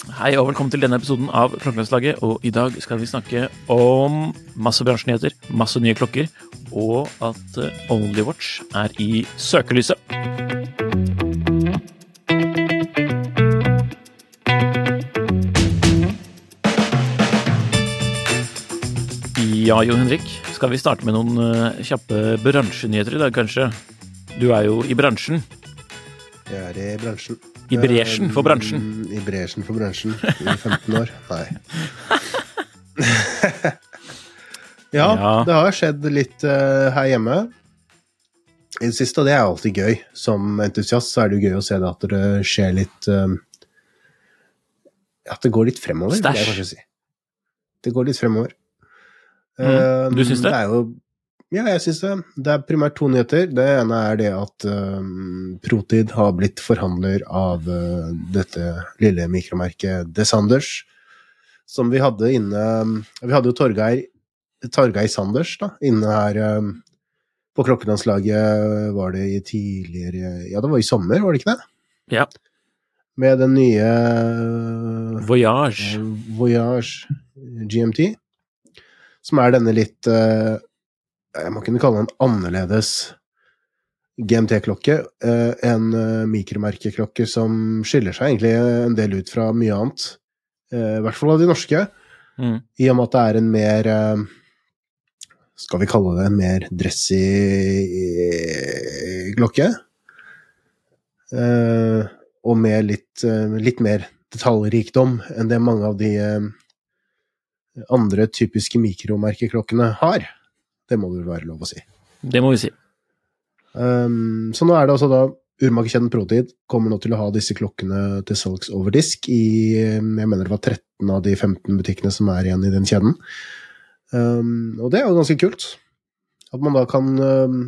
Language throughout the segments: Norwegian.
Hei og velkommen til denne episoden av Klokkelandslaget. Og i dag skal vi snakke om masse bransjenyheter, masse nye klokker, og at eh, Onlywatch er i søkelyset. Ja, Jon Henrik, skal vi starte med noen eh, kjappe bransjenyheter i dag, kanskje? Du er jo i bransjen. Jeg er i bransjen. I bresjen for bransjen. I bresjen for bransjen. I 15 år. Nei. ja, Ja. det har skjedd litt uh, her hjemme i det siste, og det er alltid gøy. Som entusiast så er det jo gøy å se det at det skjer litt uh, At det går litt fremover, vil jeg kanskje si. Det går litt fremover. Mm, du syns det? Det er jo ja, jeg syns det. Det er primært to nyheter. Det ene er det at um, Protid har blitt forhandler av uh, dette lille mikromerket Desanders, som vi hadde inne Vi hadde jo Torgeir, Torgeir Sanders da, inne her um, på klokkelandslaget var det i tidligere Ja, det var i sommer, var det ikke det? Ja. Med den nye uh, Voyage. Voyage GMT, som er denne litt eh, Jeg må kunne kalle den annerledes GMT-klokke. eh, en eh, mikromerkeklokke som skiller seg egentlig en del ut fra mye annet. Eh, I hvert fall av de norske, Mm. i og med at det er en mer eh, Skal vi kalle det en mer dressy eh, klokke? Eh, og med litt, eh, litt mer detaljrikdom enn det mange av de eh, andre typiske mikromerkeklokkene har. Det må det vel være lov å si. Det må vi si. Um, så nå er det altså da urmakerkjeden Protid kommer nå til å ha disse klokkene til salgs over disk i jeg mener det var 13 av de 15 butikkene som er igjen i den kjeden. Um, og det er jo ganske kult. At man da kan um,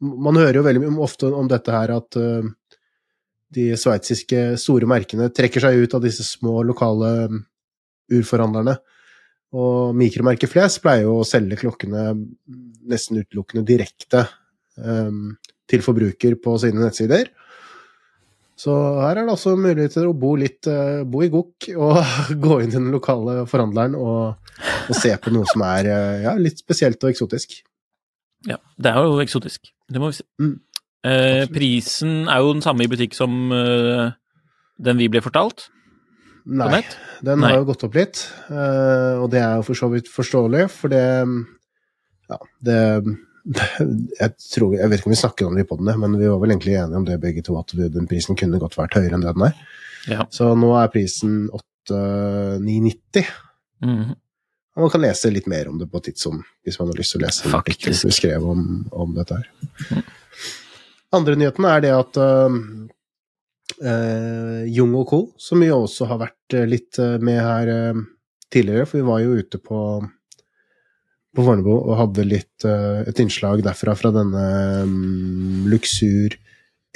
Man hører jo veldig mye ofte om dette her at uh, de sveitsiske store merkene trekker seg ut av disse små lokale urforhandlerne. Og mikromerket Fles pleier jo å selge klokkene nesten utelukkende direkte um, til forbruker på sine nettsider. Så her er det altså muligheter å bo litt uh, bo i gokk og gå inn til den lokale forhandleren og, og se på noe som er uh, ja, litt spesielt og eksotisk. Ja, det er jo eksotisk. Det må vi si. Mm. Eh, prisen er jo den samme i butikk som den vi ble fortalt Nei, den Nei. har jo gått opp litt, eh, og det er jo for så vidt forståelig, for det Ja, det jeg, tror, jeg vet ikke om vi snakker om det i podene, men vi var vel egentlig enige om det begge to, at den prisen kunne godt vært høyere enn det den er. Ja. Så nå er prisen 8990. Mm. Og man kan lese litt mer om det på Tidsom, hvis man har lyst til å lese artikkelen vi skrev om, om dette her. Andre nyheten er det at uh, uh, Jung og Co., som vi også har vært uh, litt uh, med her tidligere, for vi var jo ute på, på Fornebu og hadde litt et innslag derfra fra denne um, Luxur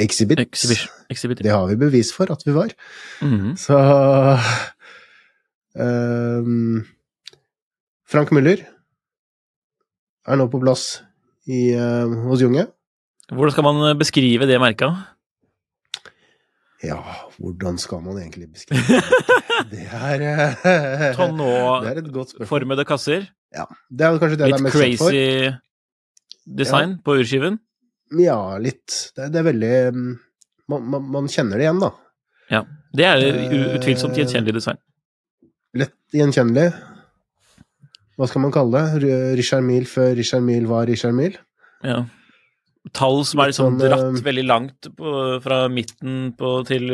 Exhibit. Exhibition. Exhibit. Det har vi bevis for at vi var. Mhm. Så um, Frank Müller er nå på plass i, uh, hos Junge. Hvordan skal man eh, beskrive det merka? Ja, hvordan skal man egentlig beskrive det? Det er uh, Sånn nå Det er et godt spørsmål. formede kasser. Ja, det er kanskje det det er mest crazy for. design på urskiven. Ja, litt. Det, det er veldig mm, man, man, man kjenner det igjen, da. Ja. Det er Eh, utvilsomt gjenkjennelig design. Lett gjenkjennelig. Hva skal man kalle det? Richard Mille før Richard Mille var Richard Mille? Ja. Tall som er liksom sånn, dratt eh, veldig langt på, fra midten på, til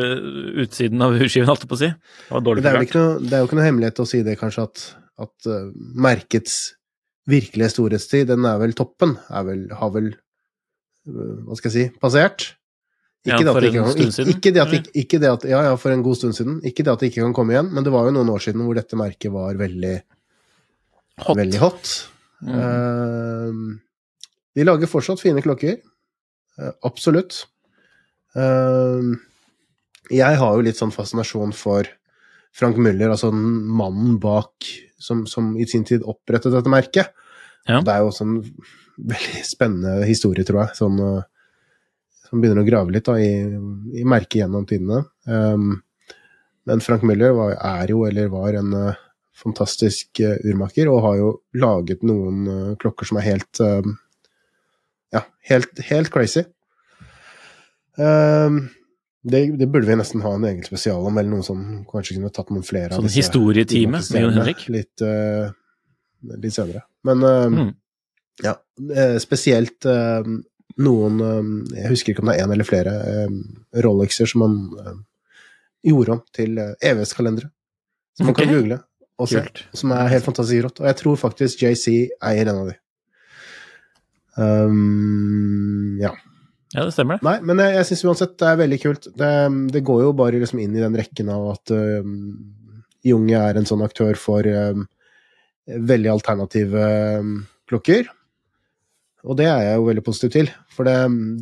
utsiden av urskiven, holdt jeg på å si. Det Det er, ikke noe, det er jo ikke noe hemmelighet å si det, kanskje, at, at uh, merkets virkelige storhetstid, den er vel toppen, er vel, har vel, uh, hva skal jeg si, passert. Ja, det at for det en ikke kan- stund siden, Ikke det, at, ikke, ikke det at, ja, ja, for en god stund siden. Ikke det at det ikke kan komme igjen, men det var jo noen år siden hvor dette merket var veldig Hot. Veldig hot. Mm. Eh, de lager fortsatt fine klokker. Eh, absolutt. Eh, jeg har jo litt sånn fascinasjon for Frank Müller, altså den mannen bak som, som i sin tid opprettet dette merket. Ja. Det er jo også en veldig spennende historie, tror jeg, sånn, eh, som begynner å grave litt da, i, i merket gjennom tidene. Um, men Frank Müller var, er jo, eller var, en uh, fantastisk uh, urmaker, og har jo laget noen uh, klokker som er helt Ja, helt, helt crazy. Um, det, det burde vi nesten ha en egen spesial om, eller noen som kanskje kunne tatt noen flere Sånn historietime med Jon Henrik? Litt, uh, litt senere. Men eh, Mm. ja, eh, spesielt eh, noen eh, Jeg husker ikke om det er én eller flere eh, Rolexer som man eh, gjorde om til uh, evighetskalendere. Som man kan google og se. Som er helt fantastisk rått. Og jeg tror faktisk JC eier en av de. Um, ja. Ja, det stemmer det. Nei, men jeg, jeg syns uansett det er veldig kult. Det, det går jo bare liksom inn i den rekken av at um, Junge er en sånn aktør for um, veldig alternative um, klokker. Og det er jeg jo veldig positiv til, for det,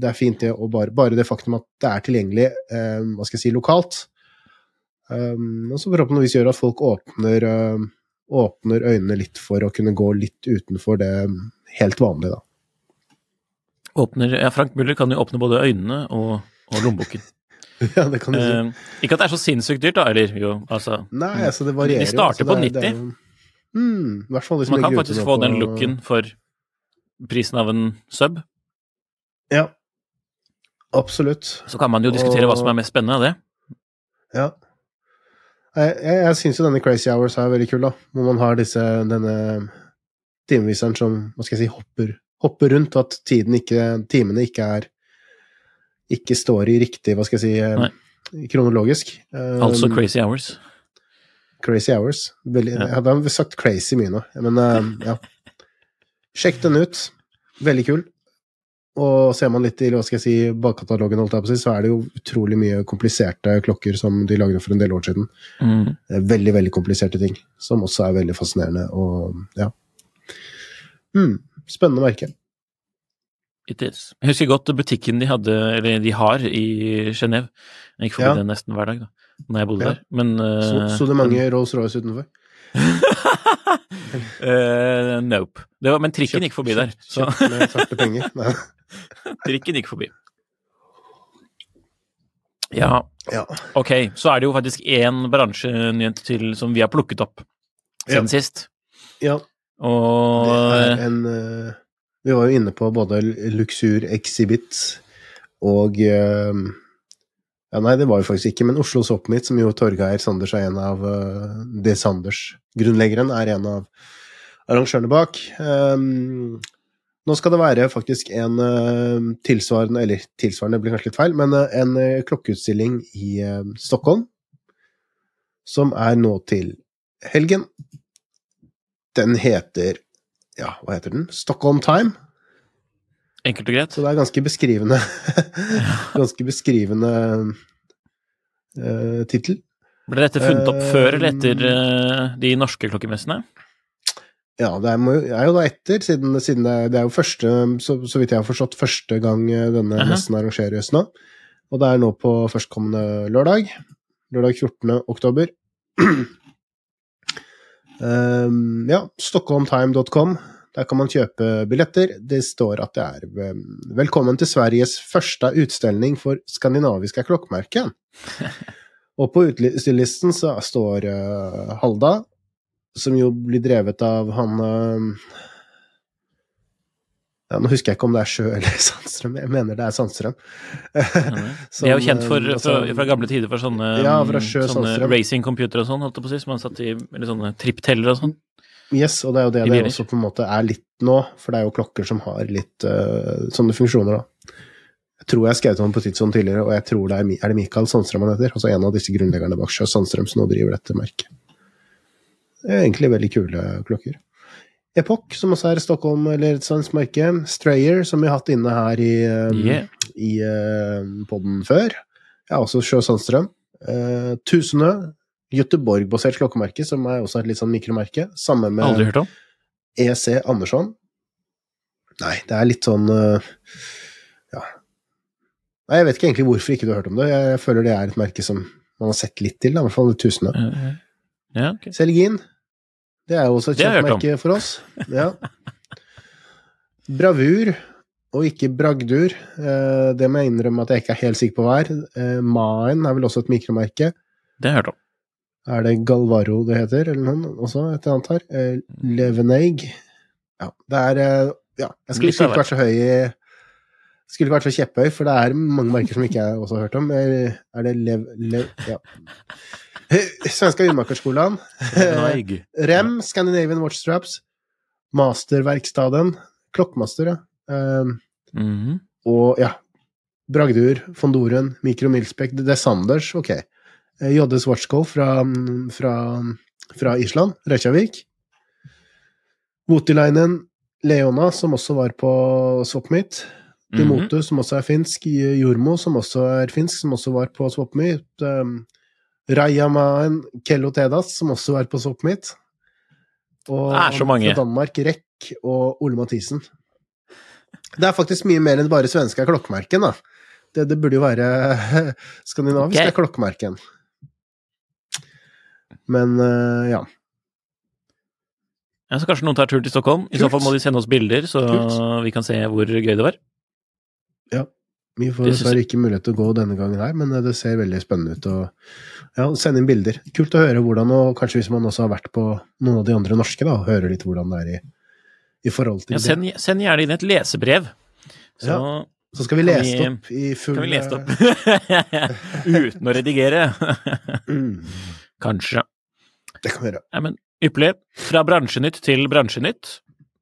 det er fint det, å bare, bare det faktum at det er tilgjengelig hva skal jeg si, lokalt. Um, og så forhåpentligvis gjør at folk åpner, åpner øynene litt for å kunne gå litt utenfor det helt vanlige, da. Åpner, ja, Frank Müller kan jo åpne både øynene og, og lommeboken. ja, det kan du si. Eh, ikke at det er så sinnssykt dyrt, da, eller jo, altså Nei, altså det varierer. De starter jo, altså, på det er- det 90. jo- Mm, i hvert fall de som Man kan faktisk få på- den looken for prisen av en sub. Ja. Absolutt. Så kan man jo diskutere hva som er mest spennende av det. Ja. Jeg, jeg, jeg syns jo denne Crazy Hours er veldig kul, da. Hvor man har disse, denne timeviseren som hva skal jeg si, hopper, hopper rundt, at tiden ikke, timene ikke er ikke står i riktig, hva skal jeg si, eh, Nei. kronologisk. Um, Altså Crazy Hours. Crazy Hours. Veldig, Ja. Jeg hadde sagt crazy mye nå, men um, ja. Sjekk den ut. Veldig kul. Og ser man litt i hva skal jeg si, bakkatalogen, så er det jo utrolig mye kompliserte klokker som de lagde for en del år siden. Mm. Eh, Veldig, veldig kompliserte ting, som også er veldig fascinerende, og ja. Mm, spennende merke. It is. Jeg husker godt butikken de hadde, eller de har, i Genéve. Jeg gikk forbi Ja. den nesten hver dag, da, når jeg bodde Ja. der. Men Så, eh, så det mange Rolls-Royce utenfor? uh, nope. Det var, men trikken gikk forbi der. Så med svarte penger? Trikken gikk forbi. Ja, Ja. ok. Så er det jo faktisk én bransjenyhet til som vi har plukket opp siden sist. ja. Og Det er en eh, Vi var jo inne på både Luxur Exhibit og eh, Ja, nei, det var jo faktisk ikke, men Oslo Soppmitt, som jo Torgeir Sanders er en av Det Sanders-grunnleggeren, er en av arrangørene bak. Um, nå skal det være faktisk en uh, tilsvarende, eller tilsvarende blir kanskje litt feil, men uh, en uh, klokkeutstilling i eh, Stockholm, som er nå til helgen. Den heter Ja, hva heter den? Stockholm Time. enkelt og greit. Så det er ganske beskrivende Ganske beskrivende uh, tittel. Ble dette funnet opp uh, før eller etter uh, de norske klokkemessene? Ja, det er, er jo da etter, siden, siden det, er, det er jo første, så, så vidt jeg har forstått, første gang denne denne -huh. messen arrangeres nå. Og det er nå på førstkommende lørdag. Lørdag 14. oktober. um, ja, stockholmtime.com. Der kan man kjøpe billetter. Det står at det er um, 'Velkommen til Sveriges første utstilling for skandinaviske klokkemerker. Og på utstillingslisten så står uh, Halda, som jo blir drevet av han eh, ja, Nå husker jeg ikke om det er Sjø eller Sandstrøm, jeg mener det er Sandstrøm. De er jo kjent for, Som, fra, eh, fra gamle tider for sånne, Ja, Sjø sånne racingcomputere og sånn, holdt jeg på å si, som man satt i, eller sånne trippteller og sånn. Yes, og det er jo det det også på en måte er litt nå, for det er jo klokker som har litt uh, sånne funksjoner, da. Jeg tror jeg skrev om på Tidsson tidligere, og jeg tror det er, er det Mikael Sandstrøm han heter, altså en av disse grunnleggerne bak Sjø Sandstrøm som nå driver dette merket. Det er egentlig veldig kule klokker. Epoch, som også er Stockholm eller et svensk merke. Strayer, som vi har hatt inne her i, eh, Yeah. i uh, podden før. Ja, også Sjø Sandstrøm. Uh, Tusenø, Göteborg-basert klokkemerke, som er også et litt sånn mikromerke. Samme med Aldri hørt om. EC Andersson. Nei, det er litt sånn uh, Ja. Nei, jeg vet ikke egentlig hvorfor ikke du har hørt om det. Jeg føler det er et merke som man har sett litt til, da, i hvert fall Tusenø. Uh, Ja, ok. Selgin. Det er jo også et Det har jeg kjent hørt om. merke for oss. Ja. Bravur, og ikke bragdur. Eh, Det må jeg innrømme at jeg ikke er helt sikker på hva er. Eh, Maen er vel også et mikromerke. Det har jeg hørt om. Er det Galvaro det heter, eller noe også? Et eller annet her. Eh, Leveneig. Ja, det er Ja, jeg skulle, ikke vært så høy i Skulle ikke vært så kjepphøy, for det er mange merker som ikke jeg også har hørt om. Er det Lev... Lev ja. Svenska urmakerskolan. Rem, Scandinavian Watchstraps. Masterverkstaden. Klokkmaster, ja. Um, Mhm. og ja, Bragdur, Fondoren, Mikro Milspek, det er Sanders, ok. Jodde Swatchko fra, fra, fra Island, Reykjavik. Voutilainen, Leona, som også var på Swapmeet. Mhm. Dimotu, som også er finsk. Jormo, som også er finsk, som også var på Swapmeet. Um, Rajamaen Kello Tedas, som også var på Swapmeet. Og Det er så mange. fra Danmark, Rekk og Ole Mathisen. Det er faktisk mye mer enn bare svenske klokkemerken, da. Det, det burde jo være skandinavisk okay. er klokkemerken. Men uh, ja. Ja, så kanskje noen tar tur til Stockholm. I så fall må de sende oss bilder, så Kult. vi kan se hvor gøy det var. Vi får dessverre ikke mulighet til å gå denne gangen her, men eh, det ser veldig spennende ut. Og ja, send inn bilder. Kult å høre hvordan, og kanskje hvis man også har vært på noen av de andre norske, da, høre litt hvordan det er i, i forhold til Ja, send, send gjerne inn et lesebrev. Så Ja. Så skal vi lese det opp i full kan vi lese det opp. Uten å redigere. Mm, Kanskje. det kan vi gjøre. Ja, men ypperlig. Fra bransjenytt til bransjenytt,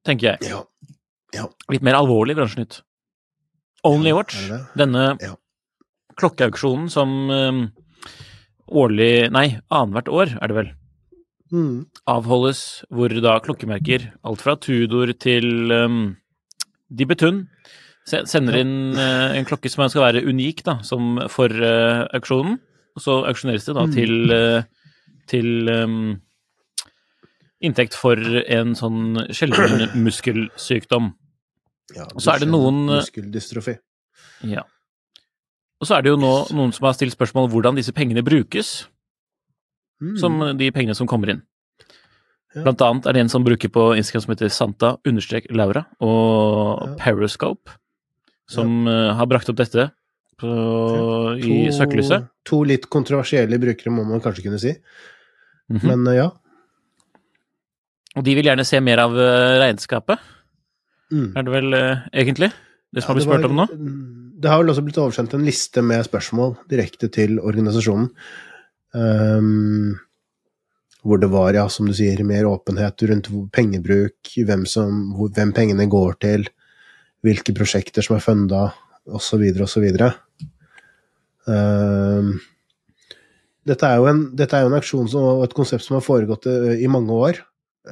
tenker jeg. Ja. Litt mer alvorlig bransjenytt. Only Watch, det? denne Ja. klokkeauksjonen som um, årlig Nei, annethvert år, er det vel, Mm. avholdes hvor da klokkemerker, alt fra Tudor til um, Dibetun, se- sender inn uh, en klokke som skal være unik da, som for uh, auksjonen. Og så auksjoneres det da Mm. til, uh, til um, inntekt for en sånn sjelden muskelsykdom. Ja, Så er det noen, eh, Muskeldystrofi. Ja. Og så er det jo nå noen som har stilt spørsmål hvordan disse pengene brukes, Mm. som de pengene som kommer inn. Ja. Blant annet er det en som bruker på Instagram som heter Santa understrek Laura, og Ja. Periscope, som ja. har brakt opp dette på, i søkelyset. To litt kontroversielle brukere, må man kanskje kunne si. Mhm. Men eh, ja. Og de vil gjerne se mer av eh, regnskapet, Mm. er det vel eh, egentlig? Det som har Ja, blitt spurt om nå? mm, Det har vel også blitt oversendt en liste med spørsmål direkte til organisasjonen. Um, hvor det var, ja, som du sier, mer åpenhet rundt pengebruk, hvem, som, hvem pengene går til, hvilke prosjekter som er funda, osv., osv. Um, dette, er jo en, dette er jo en aksjon som, og et konsept som har foregått eh, i mange år.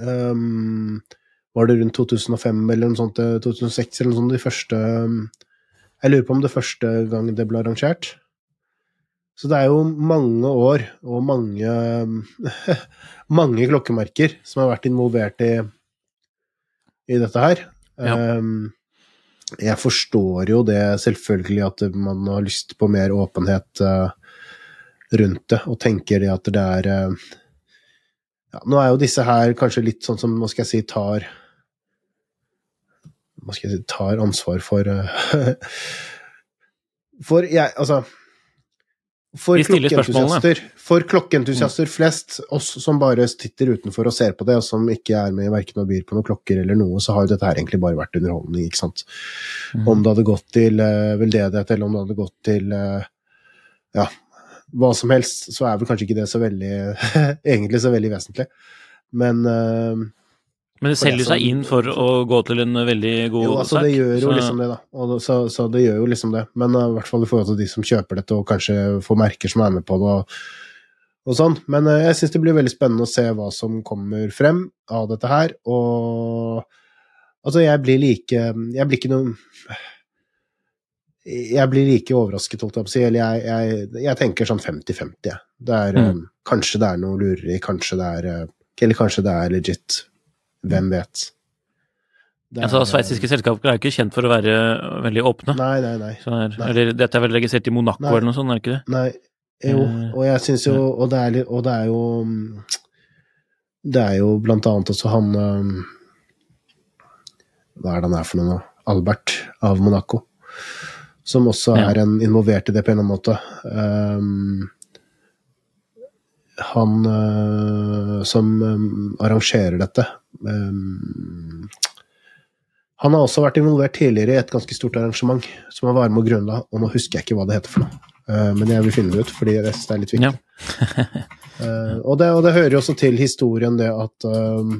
Ehm, var det rundt 2005 eller noe sånt, eh, 2006 eller noe sånt, de første um, Jeg lurer på om det første gang det ble arrangert. Så det er jo mange år og mange mange klokkemerker som har vært involvert i, i dette her. Ja. Um, jeg forstår jo det selvfølgelig at man har lyst på mer åpenhet uh, rundt det, og tenker det at det er uh, ja, Nå er jo disse her kanskje litt sånn som, hva skal jeg si, tar Hva skal jeg si, tar ansvar for uh, For jeg, altså For klokkeentusiaster, for klokkeentusiaster flest, oss som bare sitter utenfor og ser på det, og som ikke er med i verken og byr på noen klokker eller noe, så har jo dette her egentlig bare vært underholdning, ikke sant. Mm. Om det hadde gått til uh, veldedighet, eller om det hadde gått til uh, ja, hva som helst, så er vel kanskje ikke det så veldig egentlig så veldig vesentlig. Men eh, Men det selger seg inn for å gå til en veldig god Jo, altså sak. det gjør jo så- liksom det, da. Og så, så det gjør jo liksom det. Men uh, i hvert fall i forhold til de som kjøper dette, og kanskje får merker som er med på det, og, og sånn. Men uh, jeg syns det blir veldig spennende å se hva som kommer frem av dette her. Og altså, jeg blir like Jeg blir ikke noe jeg blir like overrasket, holdt jeg på å si. Eller jeg, jeg, jeg tenker sånn 50-50, jeg. Det er, Mm. um, kanskje det er noe lureri, kanskje det er Eller kanskje det er legit. Hvem vet? Er, Altså, Sveitsiske selskaper er ikke kjent for å være veldig åpne. Nei, nei, nei. Er, Nei. eller dette er vel registrert i Monaco Nei. eller noe sånt, er det ikke det? Nei, jo, Eh, og jeg syns jo Og det er, og det er jo mm, Det er jo blant annet også han um, Hva er det han er for noe nå? Albert av Monaco. Som også er en involvert i det på en eller annen måte. Um, han uh, som arrangerer dette um, Han har også vært involvert tidligere i et ganske stort arrangement som var varme og grunnla, og nå husker jeg ikke hva det heter for noe. Uh, men jeg vil finne det ut, fordi det er litt viktig. Ja. Uh, og, det, og det hører jo også til historien det at um,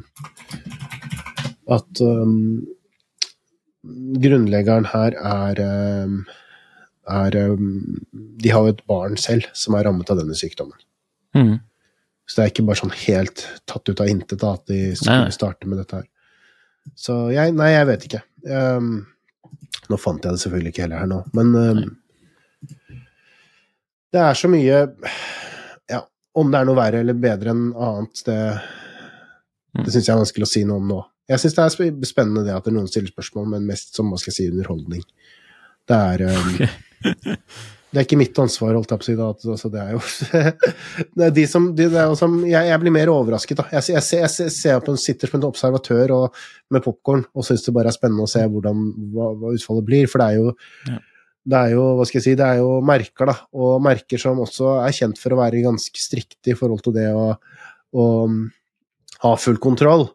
at um, grunnleggeren her er um, er De har jo et barn selv som er rammet av denne sykdommen. Mm. Så det er ikke bare sånn helt tatt ut av intet da, at de skulle Nei, starte med dette her. Så jeg Nei, jeg vet ikke. Um, nå fant jeg det selvfølgelig ikke heller her nå, men um, Det er så mye Ja, om det er noe verre eller bedre enn annet, det, Mm. det syns jeg er vanskelig å si noe om nå. Jeg syns det er spennende det at det noen stiller spørsmål, men mest som hva skal jeg si, underholdning. Det er um, Det er ikke mitt ansvar, holdt jeg på å si. Da. Altså, det er jo det er de som, de, det er jo som jeg, jeg blir mer overrasket, da. Jeg, jeg, ser- jeg, ser- på en sitter som en observatør og, med popkorn og syns det bare er spennende å se hvordan, hva, hva utfallet blir. For det er jo Ja. det er jo, hva skal jeg si, det er jo merker, da. Og merker som også er kjent for å være ganske strikte i forhold til det å, å um, ha full kontroll.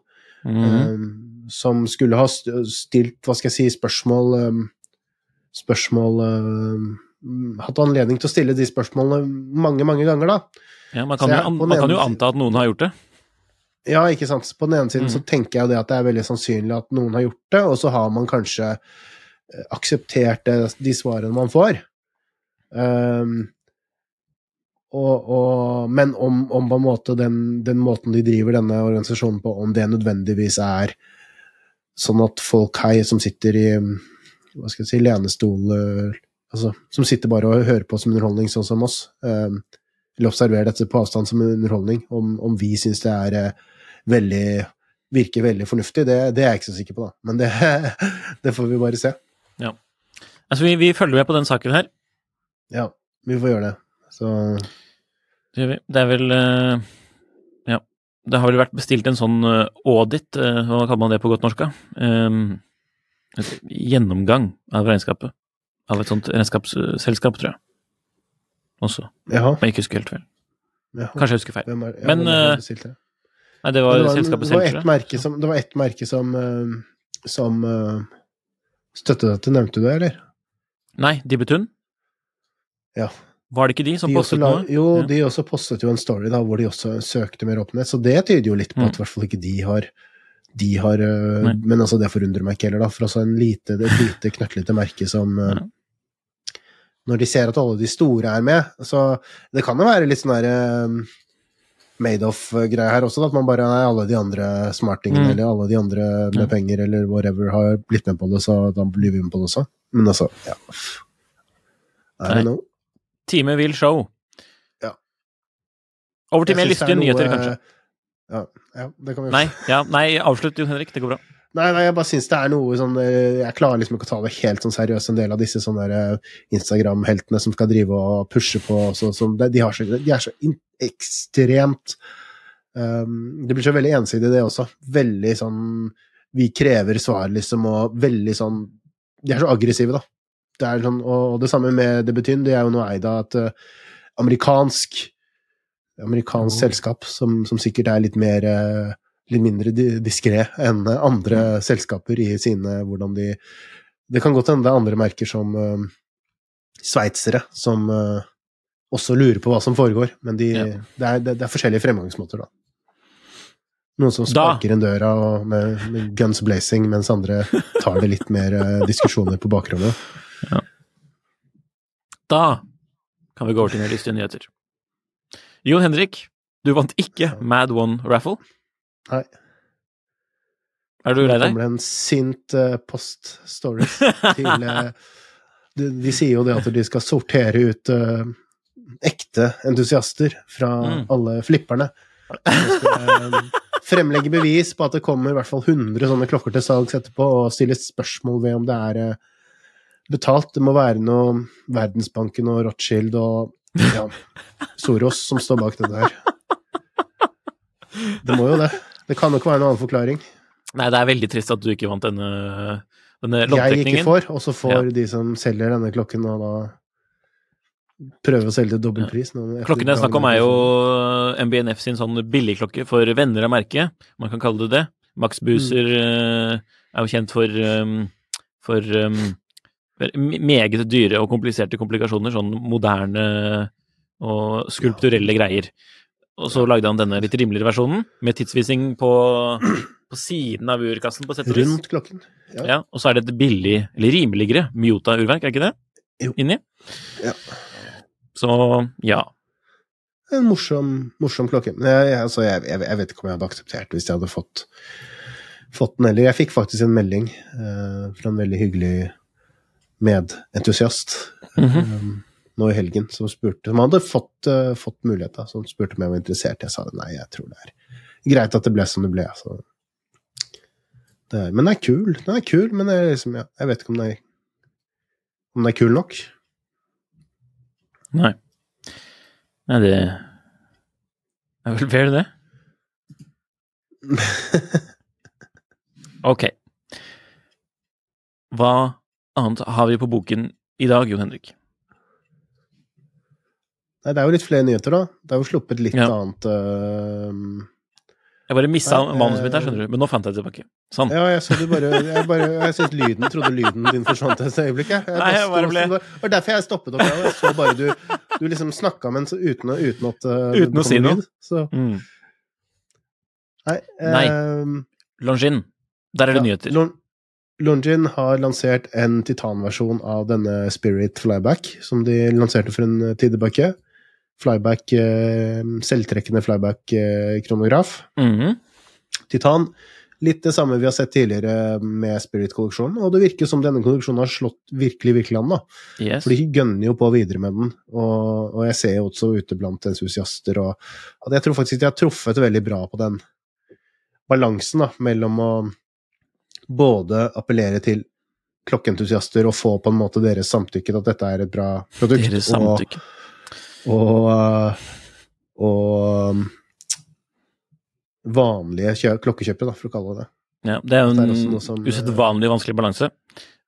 Mhm. Um, som skulle ha stilt, hva skal jeg si, spørsmål um, Spørsmål um, Hatt anledning til å stille de spørsmålene mange, mange ganger, da. ja, man, kan jo, jeg- den man kan jo anta at noen har gjort det. Ja, ikke sant. På den ene siden Mm. så tenker jeg jo det at det er veldig sannsynlig at noen har gjort det, og så har man kanskje eh, akseptert det, de svarene man får. Um, og, og, men om, om på en måte den, den måten de driver denne organisasjonen på, om det nødvendigvis er sånn at folk her som sitter i hva skal jeg si, lenestol eh, altså, Som sitter bare og hører på som underholdning, sånn som oss, um, eller observerer dette på avstand som underholdning, om, om vi syns det er eh, veldig virker veldig fornuftig, det, det er jeg ikke så sikker på, da. Men det, det får vi bare se. Ja. Altså, vi, vi følger med på den saken her. Ja, vi får gjøre det. Så Det gjør vi. Det er vel eh, Ja. Det har vel vært bestilt en sånn eh, audit, hva kaller man det på godt norsk? Um, gjennomgang av regnskapet. Av et sånt regnskapsselskap, tror jeg. Også. jaha. Men jeg ikke husker helt feil. jaha. Kanskje jeg husker feil. Er, ja, Men, det eh? Nei, det var, det var, selskapet selv, tror jeg. merke som, det var ett merke som, eh, som eh, støttet dette. Nevnte du det, eller? Nei, Dibbetun? Ja. Var det ikke de som De postet la, noe? jo, Ja. de også postet jo en story da, hvor de også søkte mer åpenhet, så det tyder jo litt på Mm. at i hvert fall ikke de har de har. Men altså, det forundrer meg ikke heller, da. For altså en lite, et lite, knøttlite merke som. Når de ser at alle de store er med, så Det kan jo være litt sånn der uh, made-off-greie her også, da, at man bare Nei, alle de andre smartingene Mm. eller alle de andre med Ja. penger eller whatever har blitt med på det, så da blir vi med på det også. Men altså, ja I det don't know. Time vil show. Ja. Over til mer er lystige nyheter, kanskje. Ja, ja, det kan vi Nei, ja, nei, avslutt, Jon Henrik. Det går bra. Nei, nei, jeg bare syns det er noe sånn eh, Jeg klarer liksom ikke å ta det helt sånn seriøst, en del av disse sånne eh, Instagram-heltene som skal drive og pushe på så, som, de, de, så, de er så in, ekstremt um, Det blir så veldig ensidig, det også. Veldig sånn Vi krever svar, liksom, og veldig sånn De er så aggressive, da. Det er sånn, og, og det samme med Debutyn. De er jo nå eid av et uh, amerikansk amerikansk Oh. selskap som, som sikkert er litt mer eh, litt mindre di- diskré enn andre selskaper i sine hvordan de Det kan godt hende det er andre merker som uh, sveitsere som uh, også lurer på hva som foregår, men de, Ja. det, er, det, det er forskjellige fremgangsmåter, da. Noen som sparker inn døra og med, med guns blazing, mens andre tar det litt mer uh, diskusjoner på bakrommet. Da kan vi gå over til mer lystige nyheter. Jon Henrik, du vant ikke Mad One Raffle. Nei. Er du lei Det kommer en sint uh, post-story til uh, de, de sier jo det at de skal sortere ut uh, ekte entusiaster fra Mm. alle flipperne. Skal fremlegge bevis på at det kommer i hvert fall 100 sånne klokker til salgs etterpå, og stille spørsmål ved om det er betalt. Det må være noe Verdensbanken og Rothschild og ja, Soros som står bak dette her. Det må jo det. Det kan nok være noen annen forklaring. Nei, det er veldig trist at du ikke vant denne, denne jeg ikke loddtrekningen. får, og så får Ja. de som selger denne klokken, og da prøve å selge til dobbel pris. Klokken jeg snakker om, er jo MBNF sin sånn billigklokke for venner av merket, man kan kalle det det. Max Buser mm. er jo kjent for, um, for um, for meget dyre og kompliserte komplikasjoner, sånn moderne og skulpturelle greier. Og så lagde han denne litt rimeligere versjonen, med tidsvisning på, på siden av urkassen, på sett. Rundt klokken. Ja. Ja, og så er det et billig, eller rimeligere, Mjota-urverk, er ikke det? Jo. Inni? Ja. Så ja. En morsom, morsom klokke. Men jeg, jeg, altså, jeg, jeg, jeg vet ikke om jeg hadde akseptert hvis jeg hadde fått, fått den heller. Jeg fikk faktisk en melding eh, fra en veldig hyggelig medentusiast Mhm. eh, nå i helgen som spurte Som hadde fått, uh, fått mulighet, da, som spurte om jeg var interessert. Jeg sa nei, jeg tror det er greit at det ble som det ble. Altså. Det er, men den er kul. Den er kul, men jeg, liksom, ja, jeg vet ikke om den er, om den er kul nok. Nei. Nei, det er vel fair, det. Ok. Hva annet har vi på boken i dag, Jon Henrik? Nei, det er jo litt flere nyheter, da. Det er jo sluppet litt Ja. annet uh, Jeg bare mista manuset mitt her, eh, skjønner du, men nå fant jeg det tilbake. Sånn. Ja, jeg så du bare Jeg, bare, jeg synes lyden, trodde lyden din forsvant et øyeblikk, jeg. jeg Nei, jeg bare ble- det- var derfor jeg stoppet opp. Jeg så bare du Du liksom snakka mens uten, uten at uh, Uten å si noe. Så Mm. nei. Nei. ehm, Longin. Der er det ja, nyheter. Lon- Longin har lansert en titanversjon av denne Spirit Flyback, som de lanserte for en tid tilbake. Flyback, eh, selvtrekkende flyback-kronograf. Mhm. Titan. Litt det samme vi har sett tidligere med Spirit-kolleksjonen, og det virker som denne kolleksjonen har slått virkelig, virkelig an, da. Yes. For de gønner jo på videre med den, og, og jeg ser jo også ute blant entusiaster, og at jeg tror faktisk de har truffet veldig bra på den balansen, da, mellom å både appellere til klokkeentusiaster og få på en måte deres samtykke til at dette er et bra produkt, Deres samtykke. og, uh, og um, vanlige kjø klokkekjøpere, da, for å kalle det det. Ja, det er jo er en som, usedvanlig vanskelig balanse.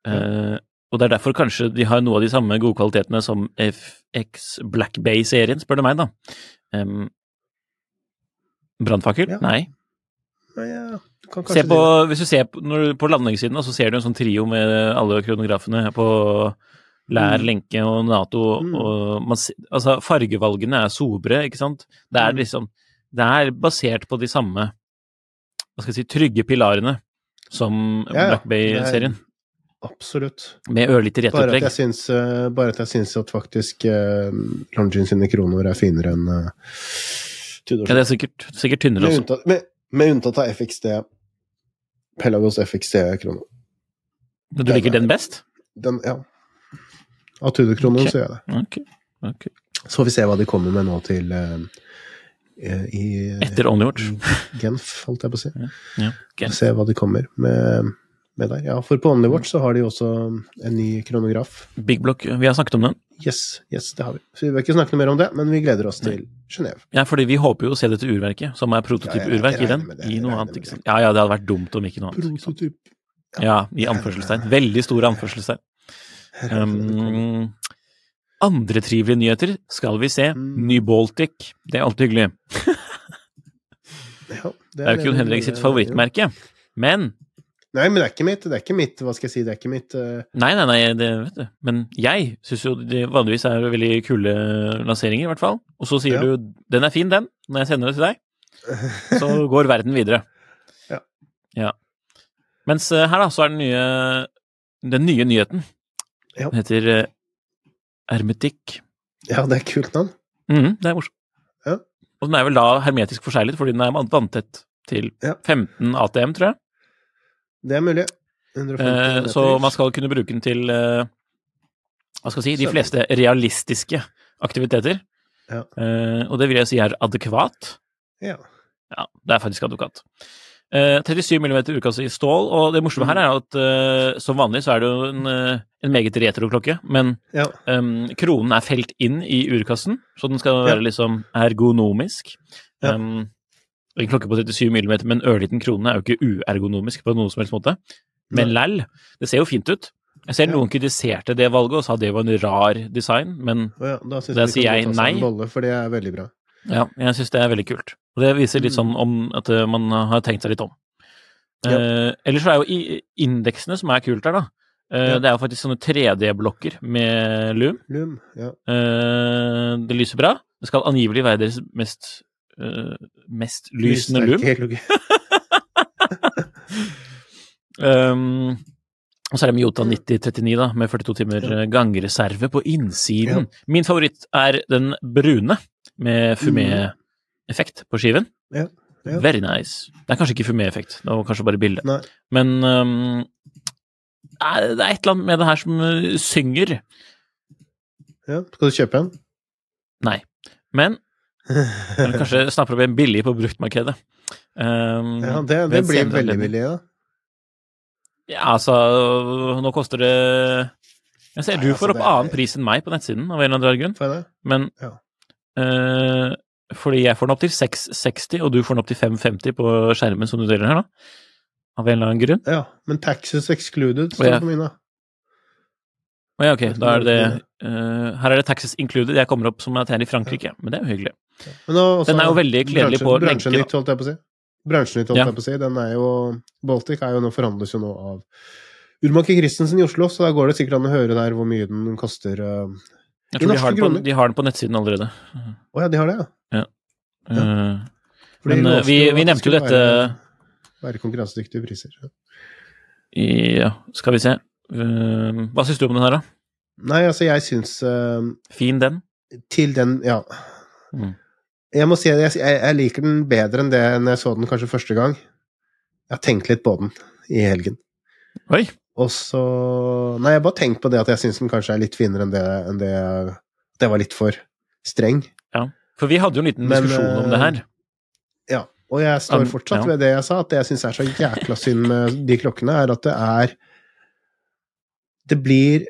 Eh, og det er derfor kanskje de har noe av de samme gode kvalitetene som FX Black Bay-serien, spør du meg, da. Um, Brannfakkel? Ja. Nei. Ja, Se på, det. hvis du ser på, når, du- på landingssiden, så ser du en sånn trio med alle kronografene på Lær, Mm. Lenke og Nato, Mm. og man, altså fargevalgene er sobre, ikke sant? Det er Mm. liksom Det er basert på de samme, hva skal jeg si, trygge pilarene som Ja. Black Bay-serien. Absolutt. Med ørlite syns, eh, bare at, jeg syns at faktisk uh, Longines sine kroner er finere enn uh, Tudor. Ja, det er sikkert, sikkert tynnere med, også. unntatt, med, med unntatt av FXD. Pelagos FXD-kroner. Men du liker den best? Den, ja. Av Tudor-kroner okay. så gjør jeg det. Okay. Okay. Så får vi se hva de kommer med nå til eh, i Etter Onlywatch. i Genf, holdt jeg på å si. Ja. Vi Genf. se hva de kommer med. Ja, for på Onlywatch så har de også en ny kronograf. Big Block, vi har snakket om den. Yes, yes, det har vi. Så vi vil ikke snakke noe mer om det, men vi gleder oss til Genéve. Ja, fordi vi håper jo å se dette urverket, som er Ja, prototypurverk ja, i den, i noe annet. ikke sant? Ja, ja, det hadde vært dumt om ikke noe annet. Prototyp. Ja, i anførselstegn. Veldig store anførselstegn. Um, andre trivelige nyheter skal vi se. Mm. Ny Baltic. Det er alltid hyggelig. Ja, Det er jo Jon Henrik sitt favorittmerke. Men Nei, men det er ikke mitt. Det er ikke mitt, hva skal jeg si, det er ikke mitt uh... Nei, nei, nei, det vet du. Men jeg syns jo det vanligvis er veldig kule lanseringer, i hvert fall. Og så sier Ja. du 'den er fin, den', når jeg sender det til deg. Så går verden videre. Ja. ja. Mens eh, her, da, så er den nye, den nye nyheten. Ja. Den heter eh, Hermetikk. Ja, det er kult navn. Mm, det er morsomt. Ja. Og den er vel da hermetisk forseglet, fordi den er vanntett til Ja. 15 ATM, tror jeg. Det er mulig. 150 Eh, så man skal kunne bruke den til eh, hva skal jeg si, de fleste realistiske aktiviteter. Ja. Eh, og det vil jeg si er adekvat. Ja. Ja, det er faktisk advokat. Eh, 37 mm urkasse i stål, og det morsomme her er at uh, som vanlig så er det jo en, eh, en meget retro klokke, men ja. um, kronen er felt inn i urkassen, så den skal Ja. være liksom ergonomisk. Ja. Um, en klokke på 37 mm med en ørliten krone er jo ikke uergonomisk på noen som helst måte. Men lell, det ser jo fint ut. Jeg ser Ja. noen kritiserte det valget og sa det var en rar design, men ja, da Da sier jeg nei. Bolle, for det er veldig bra. Ja, jeg syns det er veldig kult. Og det viser litt sånn om at eh, man har tenkt seg litt om. Ja. Eh, ellers så er jo indeksene som er kult her, da. Eh, Ja. Det er jo faktisk sånne 3D-blokker med Loom. Loom ja. Eh, det lyser bra. Det skal angivelig være deres mest, eh, mest lysende Loom. Um, og så er det Miyota 9039 da, med 42 timer gangreserve på innsiden. Min favoritt er den brune med fumé-effekt på skiven. Ja, ja. Very nice. Det er kanskje ikke fumé-effekt, det var kanskje bare bildet. Nei. Men um, det er et eller annet med det her som eh, synger. Ja. Skal du kjøpe en? Nei. Men eller kanskje snapper opp en billig på bruktmarkedet. Um, Ja, det, det blir veldig billig, da. Ja, altså Nå koster det Jeg ser Nei, du altså, får opp er- annen pris enn meg på nettsiden, av en eller annen grunn. Men Ja. Eh, Fordi jeg får den opp til 660, og du får den opp til 550 på skjermen som du deler her, da. Av en eller annen grunn. Ja, men taxes excluded står det på mine. Å ja, ok. Da er det uh, Her er det taxes included. Jeg kommer opp som jeg tjener i Frankrike, men det er jo hyggelig. Men nå, også, Den er jo veldig kledelig på lenke, Bransjenytt, holdt jeg på å si. Bransjenytt, holdt Ja. jeg på å si. Den er jo Baltic er jo nå forhandles jo nå av Urmaker Christensen i Oslo, så da går det sikkert an å høre der hvor mye den koster. øh. Jeg I tror de norske har, den på, de har den på nettsiden allerede. Å ja, de har det, ja. Ja. ja. Men, lovte øh, vi- vi nevnte jo dette- Være, være konkurransedyktige priser. ja, skal vi se. Eh, hva syns du om den her, da? Nei, altså, jeg syns uh, Fin, den? Til den, ja. Mm. Jeg må si at jeg, jeg liker den bedre enn det når jeg så den kanskje første gang. Jeg har tenkt litt på den i helgen. Oi! Og så Nei, jeg bare tenkt på det at jeg syns den kanskje er litt finere enn det, enn det Det var litt for streng. Ja, For vi hadde jo en liten Men, diskusjon om det her. Ja. Og jeg står fortsatt ved det jeg sa, at det jeg syns er så jækla synd med de klokkene, er at det er Det blir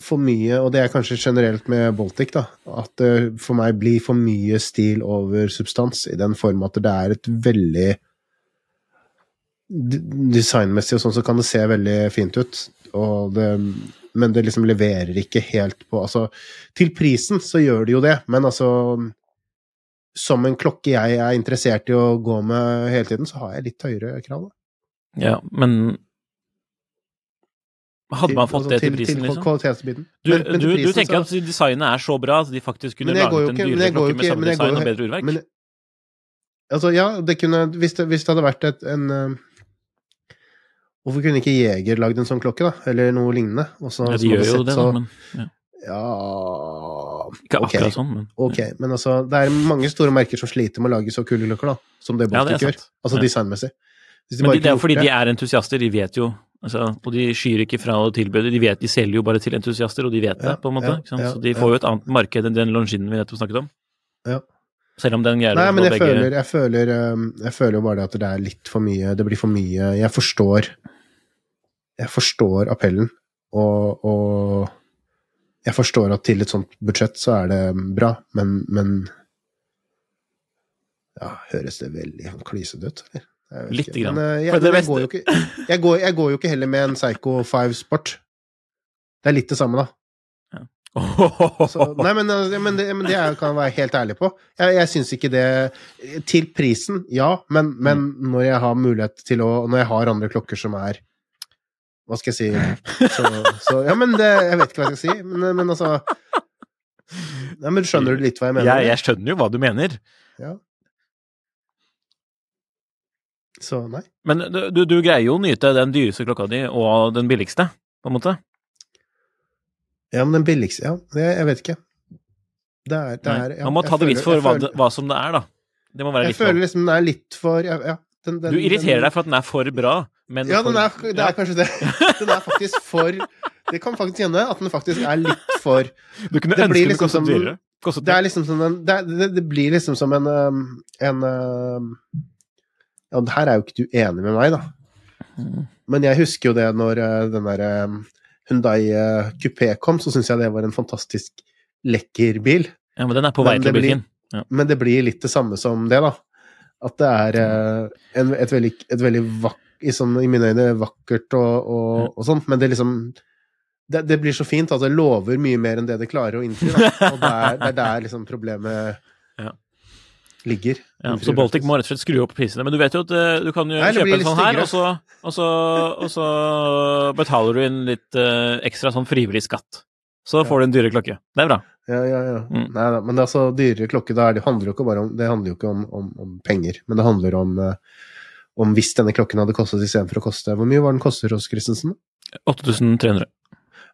for mye, og det er kanskje generelt med Baltic, da, at det for meg blir for mye stil over substans, i den form at det er et veldig Designmessig og sånn så kan det se veldig fint ut, og det, men det liksom leverer ikke helt på Altså, til prisen så gjør det jo det, men altså Som en klokke jeg er interessert i å gå med hele tiden, så har jeg litt høyere krav. da. Ja, men Hadde man fått altså, det til til- prisen, til liksom? kvalitetsbiten. Du, Men- men til prisen, du tenker så- at designet er så bra at de faktisk kunne laget en dyrere klokke med samme design og bedre urverk? Men, altså, ja, det kunne Hvis det, hvis det hadde vært et, en eh, Hvorfor kunne ikke Jeger lagd en sånn klokke, da? Eller noe lignende? Også, ja, de gjør jo sett det, så- da, men Ja ikke akkurat akkurat sånn. Men, Ok, men altså, det er mange store merker som sliter med å lage så kule klokker, da. Som det Ja, det er gjør. Altså Ja. designmessig. Hvis de men de, det er fordi det. de er entusiaster, de vet jo altså, Og de skyr ikke fra å tilby det. De, vet, de selger jo bare til entusiaster, og de vet det, på en måte. ja, ja, Så de ja. får jo et annet marked enn den Longinen vi nettopp snakket om. Ja. Selv om den greier Nei, men jeg begge føler, jeg, føler, um, jeg føler bare at det er litt for mye Det blir for mye Jeg forstår Jeg forstår appellen, og, og jeg forstår at til et sånt budsjett så er det bra, men, men Ja, høres det veldig sånn klysete ut, eller? Lite grann. Men, eh, jeg, men jeg, beste- går ikke, jeg, går, jeg går jo ikke heller med en Psycho 5 Sport. Det er litt det samme, da. Så, nei, men, men, det, men det kan jeg være helt ærlig på. Jeg, jeg syns ikke det Til prisen, ja, men, men når jeg har mulighet til å Når jeg har andre klokker som er Hva skal jeg si Så, så Ja, men det Jeg vet ikke hva jeg skal si, men, men altså Nei, men Skjønner du litt hva jeg mener? jeg, jeg skjønner jo hva du mener. Ja. Så nei. Men du, du, du greier jo å nyte den dyreste klokka di og den billigste, på en måte. Ja, men den billigste Ja, jeg, vet ikke. Det er, det er ja, Man må ta det litt for hva, føler- hva som det er, da. Det må være Jeg føler liksom den er litt for ja, ja, den, den, Du irriterer den, deg for at den er for bra, men Ja, for, den er, det er kanskje det. Den er faktisk for Det kan faktisk hende at den faktisk er litt for Du kunne det ønske liksom den kostet dyrere. Kostet Det liksom som en Det, det, det blir liksom som en um, En um, Ja, her er jo ikke du enig med meg, da. Mm. Men jeg husker jo det når uh, den derre um, Hundai Coupé kom, så syns jeg det var en fantastisk lekker bil. Ja, men den er på vei Men til å bli fin. Ja. Men det blir litt det samme som det, da. At det er uh, en, et veldig, et veldig vak, i, sånn, i mine øyne vakkert og, og, og sånt, men det liksom det, det blir så fint at det lover mye mer enn det det klarer å innfri. Da. Og det er, det er der liksom problemet. Ligger. Ja, så Baltic må rett og slett skru opp prisene. Men du vet jo at eh, du kan jo Nei, kjøpe en sånn her, og så, og, så, og så betaler du inn litt uh, ekstra sånn frivillig skatt. Så får du en dyrere klokke. Det er bra. Ja, ja, ja. Mm. Nei men det er altså dyrere klokke, det handler jo ikke bare om Det handler jo ikke om, om, om penger, men det handler om eh, om hvis denne klokken hadde kostet istedenfor å koste Hvor mye var den koster hos Christensen? 8300.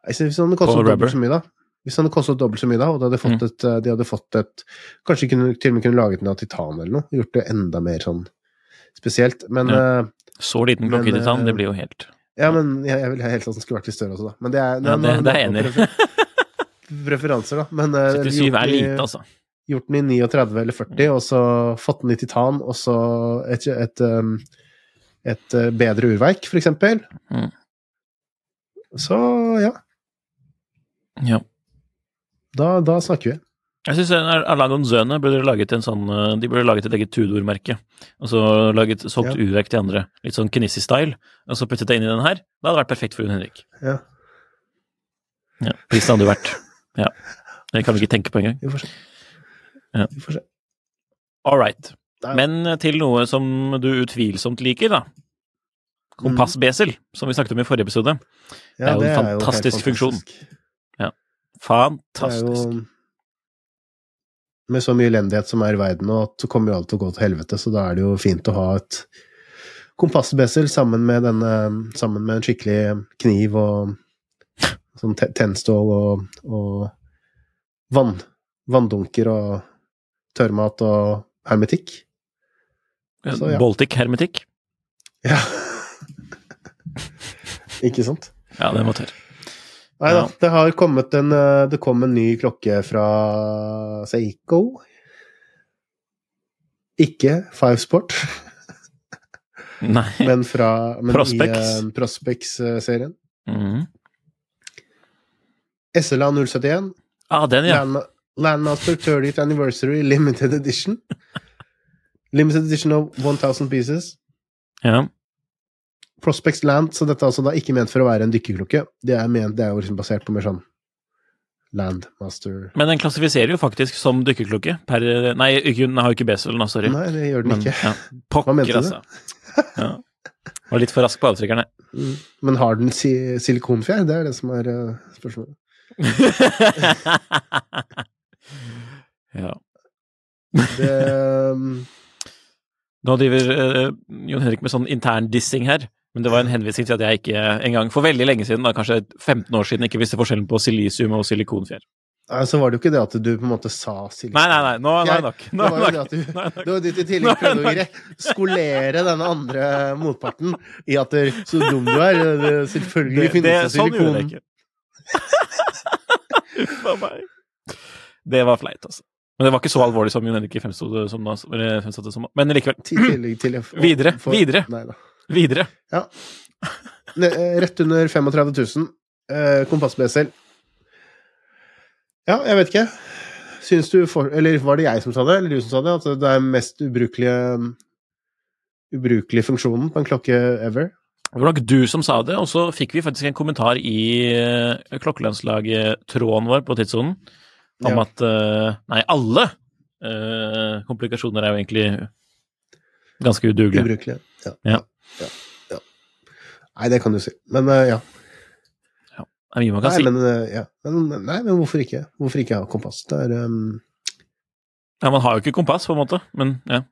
Altså, Hvis den koster kostet dobbelt så mye, da. Hvis den hadde kostet dobbelt så mye, da, og de hadde fått Mm. et, eh, de hadde fått et Kanskje kunne, til og med kunne laget den av titan eller noe. Gjort det enda mer sånn spesielt. Men Ja. eh, Så liten klokke i titan, eh, det blir jo helt Ja, men jeg, jeg ville helst at den skulle vært litt større også, da. Men det er, Ja, det, det er enig prefer- preferanser, da. Men eh, 77 gjort er lite, altså. Gjort den i 39 eller 40, og så fått den i titan, og så et, et, et eh, bedre urverk, for eksempel. Mm. Så ja, Ja. Da, da snakker vi. Jeg syns Alagon Zøne burde laget en sånn eh, De burde laget et eget Tudor-merke. Og så laget solgt Ja. urverk til andre. Litt sånn Knissi-style. Og så puttet det inn i den her. Det hadde vært perfekt for Jon Henrik. Ja, Ja, Prisen hadde jo vært Ja. Det kan vi ikke tenke på engang. vi får se. Ja. Vi får se. All right. Men eh, til noe som du utvilsomt liker, da. Kompassbesel, som vi snakket om i forrige episode. Ja, jo en fantastisk funksjon. fantastisk. funksjon. er Fantastisk. jo Med så mye elendighet som er i verden nå, så kommer jo alt til å gå til helvete, så da er det jo fint å ha et kompassbesel sammen med denne Sammen med en skikkelig kniv og sånn tennstål og, og vann, vanndunker og tørrmat og hermetikk. Så, ja. Baltic hermetikk. Ja. Ikke sant? Ja, det må tørr. Nei da, Ja. det har kommet en eh, Det kom en ny klokke fra Seiko. Ikke Five Sport, Nei. men fra men Prospex. i uh, Prospex-serien. Mm. SLA 071. Ah, den, ja. Landma Landmaster 30th Anniversary Limited Edition. Limited Edition of 1000 pieces. ja. Prospex Land, så dette er altså da ikke ment for å være en dykkerklokke. Det er, ment, det er jo liksom basert på mer sånn Landmaster Men den klassifiserer jo faktisk som dykkerklokke. Per, nei, den har jo ikke beselen, sorry. Nei, det gjør den Men, ikke. ja. Hva mente du? altså. Ja. Var litt for rask på avtrykkerne. Mm. Men har den si silikonfjær? Det er det som er uh, spørsmålet. ja. Det, um, Nå driver uh, Jon Henrik med sånn intern dissing her, men det var en henvisning til at jeg ikke engang for veldig lenge siden, da, kanskje 15 år siden, ikke visste forskjellen på silisium og silikonfjær. nei, så var det jo ikke det at du på en måte sa silisium. Nei, nei, nei, nå nå er det nok. Det var er jo det det at du, er det nok. det var dit i tillegg prøvde å skolere denne andre motparten i at du, så dum du er. Det, selvfølgelig Det, det, finnes det sånn silikon. ikke. Uff a meg. Det var flaut, altså. Men det var ikke så alvorlig som Jon Henrik fremsto det som. da, fremstod det som. Men likevel. Videre, videre. Videre. Ne- eh, Rett under 35 000. Kompassbesel. Ja, jeg vet ikke. Syns du for, Eller var det jeg som sa det, eller du som sa det? At det er mest ubrukelige ubrukelige funksjonen på en klokke ever? Det var nok du som sa det, og så fikk vi faktisk en kommentar i uh, klokkelandslaget-tråden vår på tidssonen om Ja. at eh, Nei, alle eh, komplikasjoner er jo egentlig ganske udugelige. Ubrukelige. Ja. Ja. Ja. ja. Nei, det kan du si. Men uh, ja. Det er mye man kan Nei, si. men, uh, ja. men, nei, men hvorfor ikke? Hvorfor ikke ha kompass? Det er um, Ja, man har jo ikke kompass, på en måte, men ja.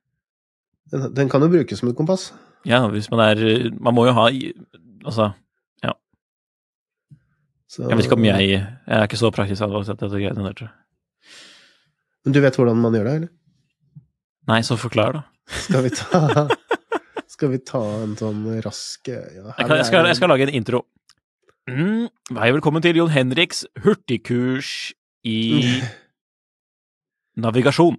Den, den kan jo brukes som et kompass. Ja, hvis man er Man må jo ha Altså, ja. Så, jeg vet ikke om jeg Jeg er ikke så praktisk anlagt at dette greiene der, tror jeg. Men du vet hvordan man gjør det, eller? Nei, så forklar, da. Skal vi ta Skal vi ta en sånn rask ja, Jeg, kan, jeg, skal, jeg skal lage en intro. Mm, Hei, velkommen til Jon Henriks hurtigkurs i navigasjon.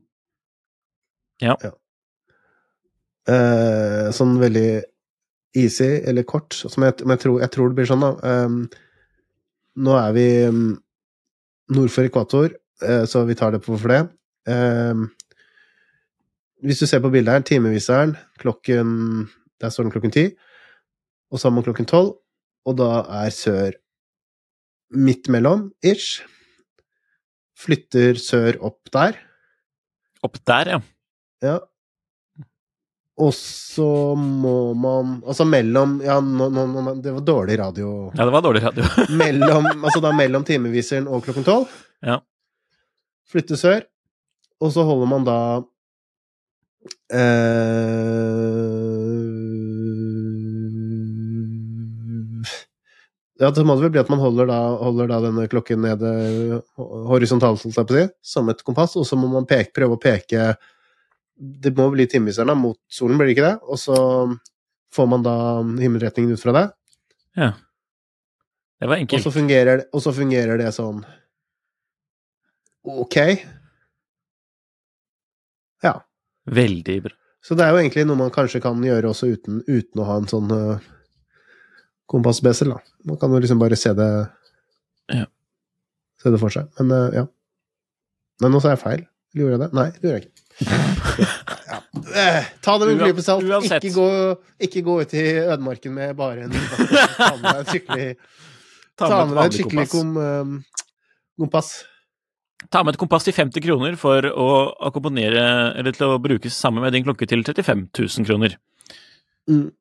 Eh, sånn veldig easy, eller kort, som jeg, jeg, tror, jeg tror det blir sånn, da. Ehm, nå er vi nord for ekvator, eh, så vi tar det på for det. Ehm, hvis du ser på bildet her, timeviseren, klokken Der står den klokken ti, og man klokken tolv, og da er sør midt mellom, ish. Flytter sør opp der. Opp der, ja. Ja. Og så må man Altså mellom Ja, nå, nå, nå, det var dårlig radio. Ja, det var dårlig radio. Mellom, altså da mellom timeviseren og klokken tolv. Ja. Flytte sør. Og så holder man da Ja, det må det vel bli at man holder da, holder da denne klokken nede horisontalt, som et kompass, og så må man peke, prøve å peke Det må bli timeviseren da, mot solen, blir det ikke det? Og så får man da himmelretningen ut fra det. Ja. Det var Og så fungerer, og så fungerer det sånn Ok. Ja. Veldig bra. Så det er jo egentlig noe man kanskje kan gjøre også uten, uten å ha en sånn uh, kompassbesel, da. Man kan jo liksom bare se det Ja. Se det for seg. Men uh, ja. Men nå sa jeg feil. Eller gjorde jeg det? Nei, det gjorde jeg ikke. Ja. Eh, Ta det med en klype salt. Ikke gå, ikke gå ut i ødemarken med bare en Ta med deg et skikkelig, Ta med med deg et skikkelig kom, um, kompass. Ta med et kompass til 50 kroner for å akkompagnere, eller til å brukes sammen med din klokke til 35 000 kroner. Mm.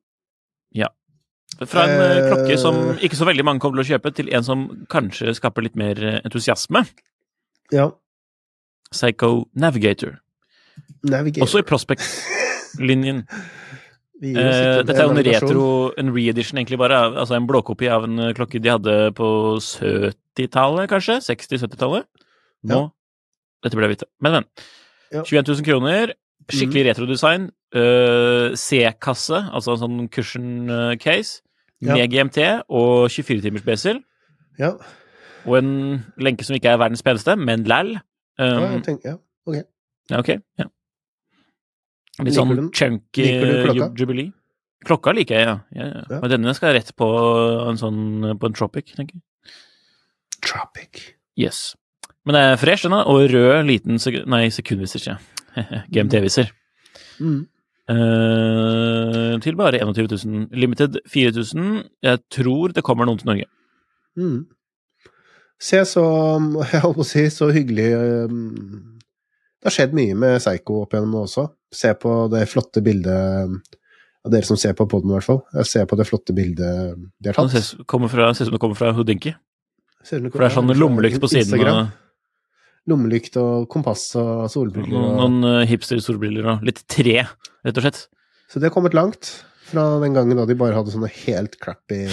Fra en eh, Eh. klokke som ikke så veldig mange kommer til å kjøpe, til en som kanskje skaper litt mer eh, entusiasme. Ja. Psycho Navigator. Navigator. Også i Prospect-linjen. Eh, dette er jo en retro, en re-edition egentlig bare, altså en blåkopi av en eh, klokke de hadde på 70-tallet, kanskje? 60-70-tallet? Nå Dette ble jeg vite. Men, men. Ja. 21 000 kroner. Skikkelig retrodesign. Uh, C-kasse, altså en sånn cushion eh, case, Ja. med GMT og 24-timers besel. Ja. Og en lenke som ikke er verdens peneste, men læll. Ja, Um, jeg tenker, ja. ja, ok. Ja. Litt sånn den? chunky klokka? jubilee. Klokka liker jeg, ja. ja, ja. Ja. Og denne skal rett på en sånn på en tropic, tenker jeg. Tropic. Yes. Men det er fresh, den, da. Og rød liten sek Nei, sekundviser, sier jeg. GMT-viser. Mm. Uh, til bare 21 000. Limited 4000. Jeg tror det kommer noen til Norge. Mm. Se så Jeg holdt på å si så hyggelig um, Det har skjedd mye med Seigo opp igjennom også. Se på det flotte bildet av dere som ser på poden, i hvert fall. Jeg ser på det flotte bildet de har tatt. ser ser ut som det kommer fra Houdinki. For det er sånn lommelykt på siden. Instagram. Og Lommelykt og kompass og solbriller. Og... noen eh, hipster-solbriller og litt tre, rett og slett. Så det har kommet langt fra den gangen da de bare hadde sånne helt crappy,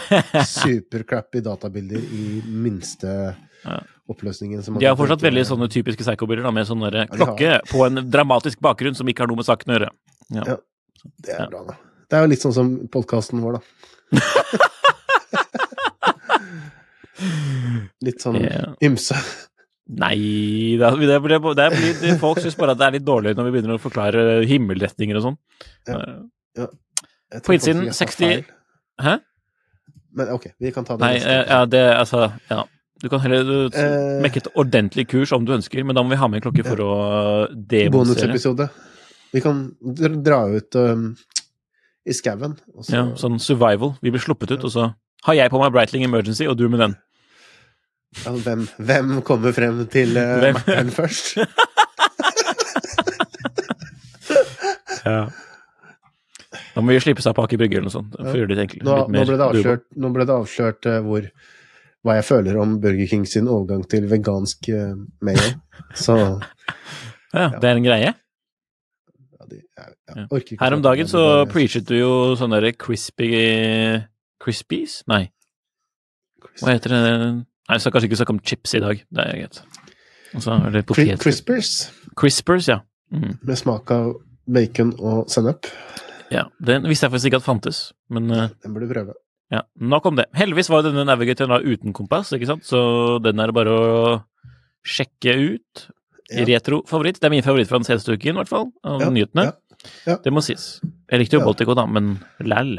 super-crappy databilder i minste Ja. oppløsningen. som De har fortsatt veldig sånne typiske psycho-bilder, med sånn Ja, de har. klokke på en dramatisk bakgrunn som ikke har noe med saken å gjøre. Ja. Ja. Det er bra, da. Det er jo litt sånn som podkasten vår, da. litt sånn Ja. ymse. Nei, det, det, blir, det blir, folk syns bare at det er litt dårlig når vi begynner å forklare himmelretninger og sånn. Ja. ja. På innsiden, faktisk jeg sa 60 feil. Hæ? Men ok, vi kan ta det Nei, neste. eh, ja, det altså Ja. Du kan heller du, Eh. mekke et ordentlig kurs om du ønsker, men da må vi ha med en klokke for å demonstrere. Bonusepisode. Vi kan dra ut um, i skauen. Ja, sånn survival. Vi blir sluppet ut, og så har jeg på meg Breitling Emergency, og du med den. Ja, hvem, hvem kommer frem til uh, makkeren først? først? Da må vi slippe seg på Aker Brygge eller noe sånt. For å gjøre det enkelt. Nå, nå ble det avslørt, ble det avslørt uh, hvor, hva jeg føler om Burger King sin overgang til vegansk uh, mayo. Så Ja, det er en greie. Ja, de, jeg, Her om dagen så preachet du jo sånne crispy Crispies? Nei, hva heter det? Nei, jeg skal kanskje ikke snakke om chips i dag. Det er greit. Er. Crispers Crispers, ja. Mm. med smak av bacon og sennep. ja. Den visste jeg faktisk ikke at fantes, men eh, Den burde du prøve. ja. Nok om det. Heldigvis var denne Navigatoren da uten kompass, ikke sant, så den er det bare å sjekke ut. Ja. Retro-favoritt. Det er min favoritt fra den seneste uken, i hvert fall, av Ja, nyhetene. ja. Det må sies. Jeg likte jo. Baltico, da, men læll.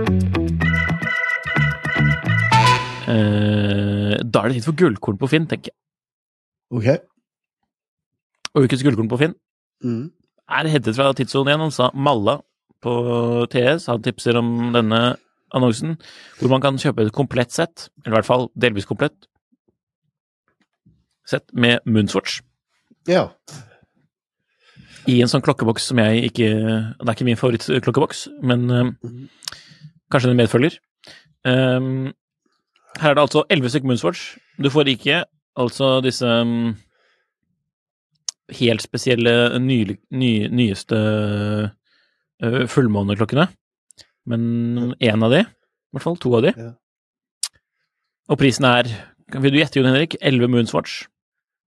Eh, da er det tid for gullkorn på Finn, tenker jeg. Ok. Og ukens gullkorn på Finn Mm. er hentet fra tidssonen igjen. Han sa Malla på TS. Han tipser om denne annonsen, hvor man kan kjøpe et komplett sett, eller i hvert fall delvis komplett, sett med Moonswatch Ja. i en sånn klokkeboks som jeg ikke Det er ikke min favorittklokkeboks, men eh, kanskje den medfølger. Um, her er det altså elleve stykker Moonswatch. Du får ikke altså disse um, helt spesielle ny, ny, nyeste uh, fullmåneklokkene, men én av de, i hvert fall to av de. Ja. Og prisen er Vil du gjette, Jon Henrik? 11 Moonswatch.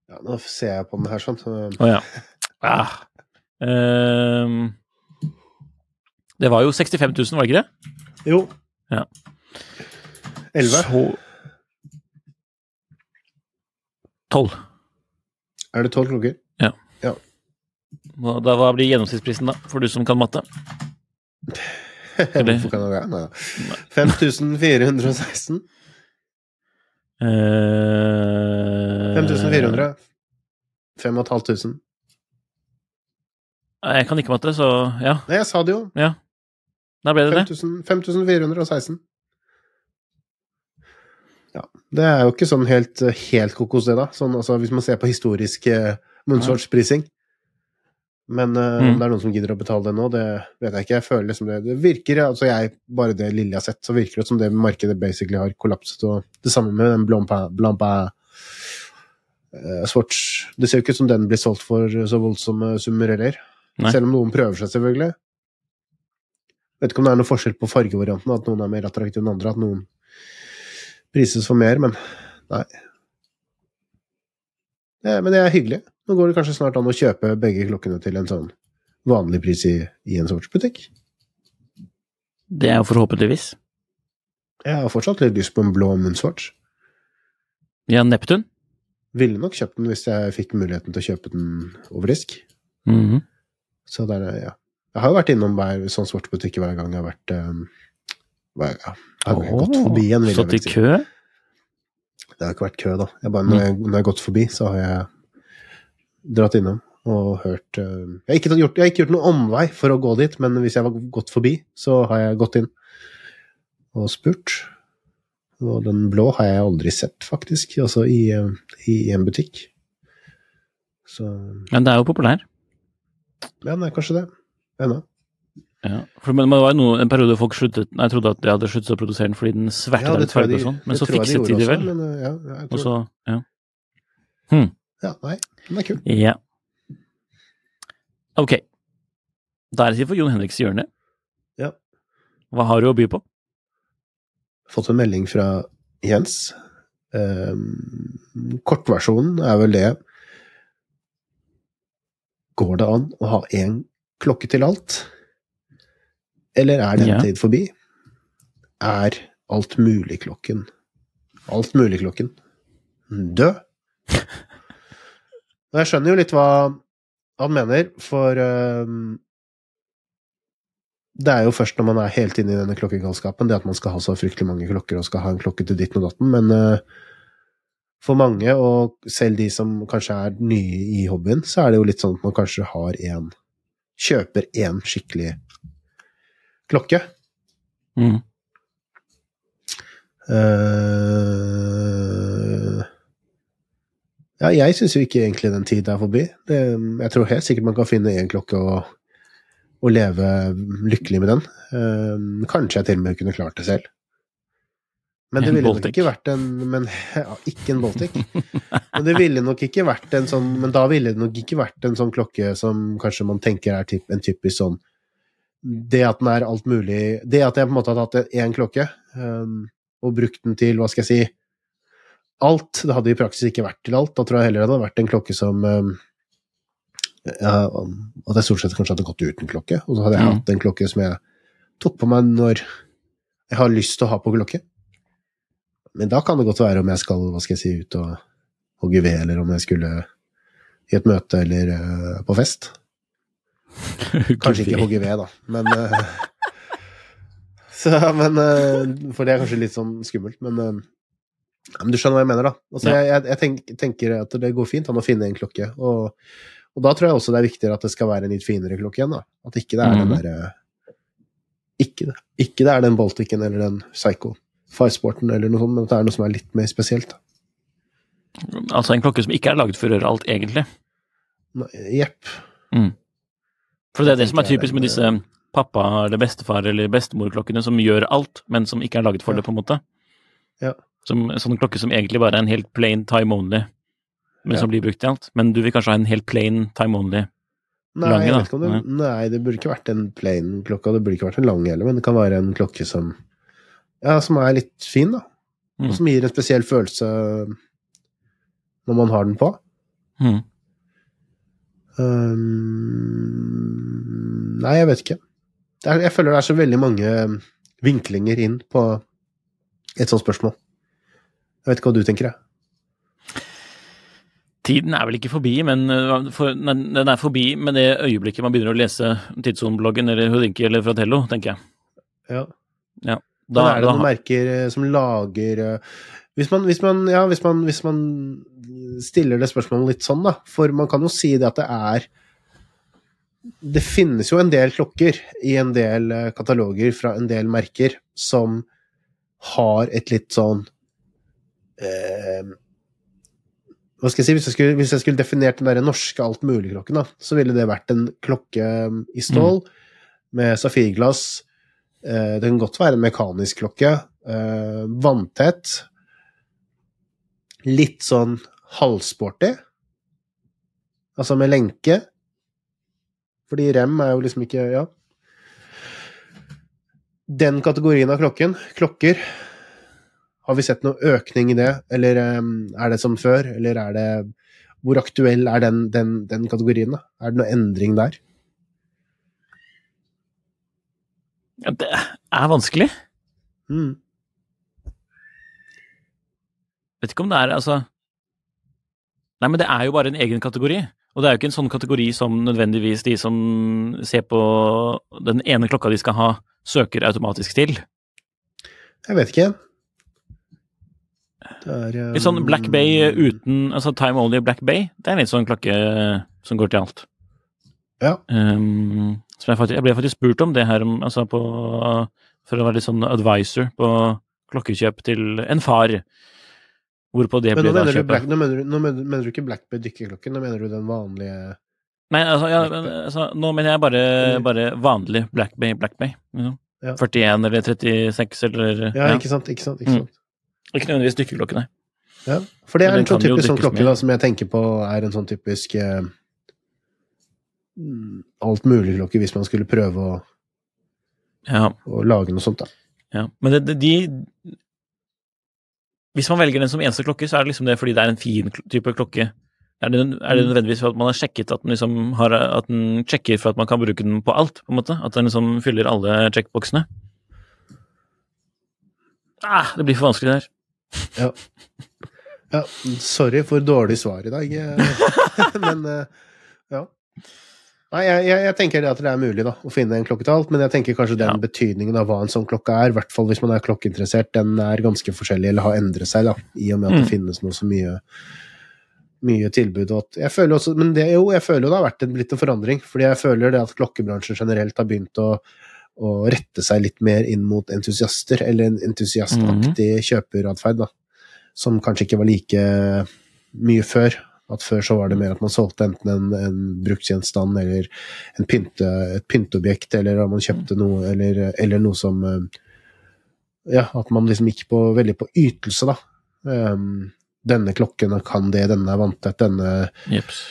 ja, nå ser jeg på den her sånn. så- Å ja. Ah. Ehm, det var jo 65 000, var det ikke det? Jo. Ja. 11. Så 12. Er det 12 klokker? Ja da, hva blir gjennomsnittsprisen, da, for du som kan matte? Eller- Hvorfor kan jeg det? Nei. 5416. Uh, 5400. 5500. Jeg kan ikke matte, så ja. Nei, jeg sa det jo. Da ble det det. 5416. Ja. Det er jo ikke sånn helt, helt kokos, det, da. Sånn, altså, hvis man ser på historisk eh, Moonswatch-prising. Men eh, Mm. om det er noen som gidder å betale det nå, det vet jeg ikke. Jeg føler liksom det Det virker, altså jeg, bare det lille jeg har sett, så virker det som det markedet basically har kollapset. Og det samme med den Blompa, Blompa eh, Swatch. Det ser jo ikke ut som den blir solgt for så voldsomme summer heller. Selv om noen prøver seg, selvfølgelig. Vet ikke om det er noe forskjell på fargevarianten, at noen er mer attraktive enn andre, at noen prises for mer, men nei. Ja, men det er hyggelig. Nå går det kanskje snart an å kjøpe begge klokkene til en sånn vanlig pris i, i en Swatch-butikk. Det er jo forhåpentligvis. Jeg har fortsatt litt lyst på en blå munnsvarts. Ja, Neptun. Ville nok kjøpt den hvis jeg fikk muligheten til å kjøpe den over disk. Mhm. Så der, er- ja. Jeg har jo vært innom hver sånn Swatch-butikk hver gang jeg har vært um, hver, Jeg har gått forbi en, vil Stått i kø? Det har ikke vært kø, da. Jeg bare, når, jeg, når jeg har gått forbi, så har jeg dratt innom og hørt eh, jeg, har ikke gjort, jeg har ikke gjort noen omvei for å gå dit, men hvis jeg var gått forbi, så har jeg gått inn og spurt. Og den blå har jeg aldri sett, faktisk, altså i, eh, i en butikk. Så Men det er jo populær. ja, nei, kanskje det. Ennå. Ja. For, men det var jo noe, en periode folk sluttet Jeg trodde at de hadde sluttet å produsere den fordi den svertet den farge og sånn, men så fikset de gjorde det vel. Men, eh, ja, ja, Og så Ja. ja, nei, den er kul. ja. Ok. Da er det tid for Jon Henriks hjørne. Ja. Hva har du å by på? Fått en melding fra Jens. Um, kortversjonen er vel det Går det an å ha én klokke til alt? Eller er den Ja. tid forbi? Er alt mulig-klokken Alt mulig-klokken død? Og jeg skjønner jo litt hva han mener, for um, det er jo først når man er helt inne i denne klokkegalskapen, det at man skal ha så fryktelig mange klokker og skal ha en klokke til ditten og datten, men uh, for mange, og selv de som kanskje er nye i hobbyen, så er det jo litt sånn at man kanskje har en Kjøper én skikkelig klokke. Mm. Uh, ja, jeg syns jo ikke egentlig den tida er forbi. Det, jeg tror helt sikkert man kan finne én klokke og, og leve lykkelig med den. Uh, kanskje jeg til og med kunne klart det selv. Men det ville nok ikke vært en men, ja, Ikke en Baltic. Men det ville nok ikke vært en sånn Men da ville det nok ikke vært en sånn klokke som kanskje man tenker er typ, en typisk sånn Det at den er alt mulig Det at jeg på en måte har tatt én klokke um, og brukt den til, hva skal jeg si Alt. Det hadde i praksis ikke vært til alt. Da tror jeg heller det hadde vært en klokke som um, ja, At jeg stort sett kanskje hadde gått uten klokke. Og så hadde jeg Mm. hatt en klokke som jeg tok på meg når jeg har lyst til å ha på klokke. Men da kan det godt være om jeg skal hva skal jeg si, ut og hogge ved, eller om jeg skulle i et møte eller uh, på fest. Kanskje ikke hogge ved, da, men eh, så, men eh, For det er kanskje litt sånn skummelt, men, eh, men du skjønner hva jeg mener, da. Altså, Ja. Jeg, jeg, tenk, tenker at det går fint an å finne en klokke, og, og da tror jeg også det er viktigere at det skal være en litt finere klokke igjen, da. At ikke det er den Mhm. derre ikke, ikke det er den Balticen eller den Psycho Firesporten eller noe sånt, men at det er noe som er litt mer spesielt. da. Altså en klokke som ikke er laget for å gjøre alt, egentlig. Jepp. Jepp. For det er det som er typisk med disse pappa- eller bestefar- eller bestemorklokkene som gjør alt, men som ikke er laget for det, på en måte. Ja. Som sånn klokke som egentlig bare er en helt plain time only, men Ja. som blir brukt i alt. Men du vil kanskje ha en helt plain time only. Nei, Lange, da. det, nei, det burde ikke vært en plain klokke, og det burde ikke vært en lang heller, men det kan være en klokke som ja, som er litt fin, da. Mm. Og som gir en spesiell følelse når man har den på. Mm. Um, nei, jeg vet ikke. Er, jeg føler det er så veldig mange vinklinger inn på et sånt spørsmål. Jeg vet ikke hva du tenker, jeg. Tiden er vel ikke forbi, men øh, for, nei, den er forbi med det øyeblikket man begynner å lese Tidssonen-bloggen eller Houdinki eller Fratello, tenker jeg. Ja. Da, Men er det da, noen merker eh, som lager eh, hvis man, hvis, man, ja, hvis, man, hvis man stiller det spørsmålet litt sånn, da For man kan jo si det at det er Det finnes jo en del klokker i en del eh, kataloger fra en del merker som har et litt sånn eh, Hva skal jeg si Hvis jeg skulle, hvis jeg skulle definert den der norske altmulig-klokken, da, så ville det vært en klokke eh, i stål med safirglass. Eh, det kan godt være en mekanisk klokke. Eh, vanntett. Litt sånn halvsporty. Altså med lenke. Fordi rem er jo liksom ikke Ja. Den kategorien av klokken, klokker, har vi sett noe økning i det? Eller eh, er det som før? Eller er det Hvor aktuell er den, den, den kategorien, da? Er det noe endring der? ja, det er vanskelig. Mm. Vet ikke om det er altså Nei, men det er jo bare en egen kategori. Og det er jo ikke en sånn kategori som nødvendigvis de som ser på den ene klokka de skal ha, søker automatisk til. Jeg vet ikke. Det er Litt sånn Black Bay um, uten Altså Time Only Black Bay, det er en litt sånn klokke som går til alt. Ja. Um, som jeg, faktisk, jeg ble faktisk spurt om det her, om- altså på, for å være litt sånn advisor på klokkekjøp til en far. Hvorpå det nå da kjøpet. nå, nå mener, du ikke Black Bay dykkerklokken, nå mener du den vanlige Nei, altså, ja, men, altså, nå mener jeg bare, bare vanlig Black Bay, Black Bay. liksom. Ja. 41 eller 36 eller Ja, ikke sant? Ikke sant? Ikke, Mm. Ikke nødvendigvis dykkerklokke, nei. Ja. For det er en sånn typisk sånn klokke da, som jeg tenker på er en sånn typisk eh, mm, alt mulig klokke hvis man skulle prøve å, Ja, å lage noe sånt, da. ja. Men det, det, de Hvis man velger den som eneste klokke, så er det liksom det fordi det er en fin type klokke. Er det, er det nødvendigvis for at man har sjekket at den liksom har At den sjekker for at man kan bruke den på alt, på en måte? At den liksom fyller alle checkboxene? Ah, det blir for vanskelig der. Ja. ja. Sorry for dårlig svar i dag, eh, men eh, ja. Nei, jeg, jeg, jeg tenker det at det er mulig da, å finne en klokke til alt, men jeg tenker kanskje den Ja. betydningen av hva en sånn klokke er, i hvert fall hvis man er klokkeinteressert, den er ganske forskjellig, eller har endret seg, da, i og med at det Mm. finnes noe så mye mye tilbud. At jeg føler også, men det, jo, jeg føler det har vært en, blitt en forandring. fordi jeg føler det at klokkebransjen generelt har begynt å, å rette seg litt mer inn mot entusiaster, eller en entusiastaktig kjøperatferd, da. Som kanskje ikke var like mye før. At før så var det mer at man solgte enten en, en bruksgjenstand eller en pynte, et pynteobjekt, eller at man kjøpte noe, eller, eller noe som eh, Ja, at man liksom gikk på, veldig på ytelse, da. Um, denne klokken kan det, denne er vanntett, denne Jeps.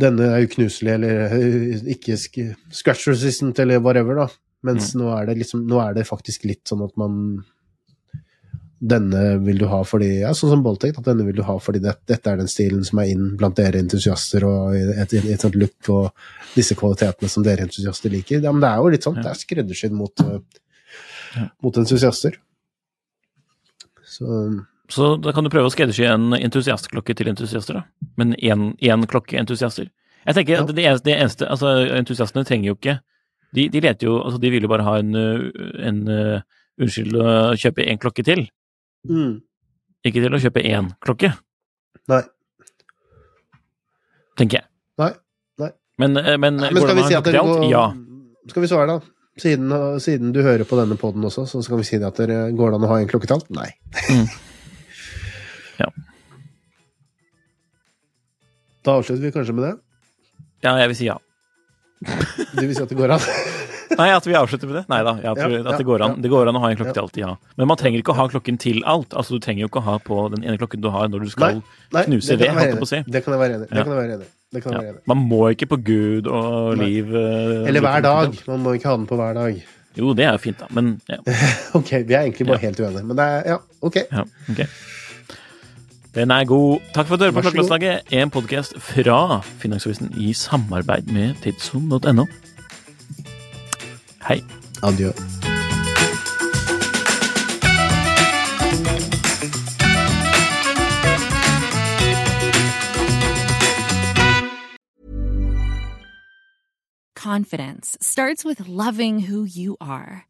denne er uknuselig eller øh, ikke scratch resistant eller whatever, da. Mens nå er det liksom Nå er det faktisk litt sånn at man Denne vil du ha fordi Ja, sånn som Boltec, at denne vil du ha fordi det, dette er den stilen som er inn blant dere entusiaster, og et, et, et sånt look og disse kvalitetene som dere entusiaster liker. Ja, men det er jo litt sånn, det er skreddersydd mot, ja. mot entusiaster. Så Så da kan du prøve å skreddersy en entusiastklokke til entusiaster, da. Men én klokke entusiaster. Jeg tenker Ja. at det eneste, det eneste Altså, entusiastene trenger jo ikke De, de leter jo Altså, de vil jo bare ha en, en uh, Unnskyld å kjøpe én klokke til. Mm, Ikke til å kjøpe én klokke, Nei. tenker jeg. Nei. Nei. Men, uh, men, Nei, men skal vi si at dere går Ja. Skal vi svare, da? Siden, siden du hører på denne poden også, så skal vi si det at dere går det an å ha en klokke til alt? Nei. Ja. Da avslutter vi kanskje med det. ja, jeg vil si ja. Du vil si at det går an? Nei, at vi avslutter med det? Nei da, ja, at, Ja, det, går an, det går an å ha en klokke til alt, ja. Men man trenger ikke å ha klokken til alt. Altså, Du trenger jo ikke å ha på den ene klokken du har når du skal Nei, knuse det ved. Det kan jeg være enig i. Det Ja. kan jeg være enig i. Ja. Man må ikke på Gud og Nei. liv eh, Eller hver dag. Man må ikke ha den på hver dag. Jo, det er jo fint, da. Men ja. Ok, vi er egentlig bare Ja. helt uenige, men det er Ja, ok. ja okay. Den er god. Takk for at du hører på Vær. Klokkelandslaget, en podkast fra Finansavisen i samarbeid med tidsson.no. Hei. Adjø. Confidence starts with loving who you are.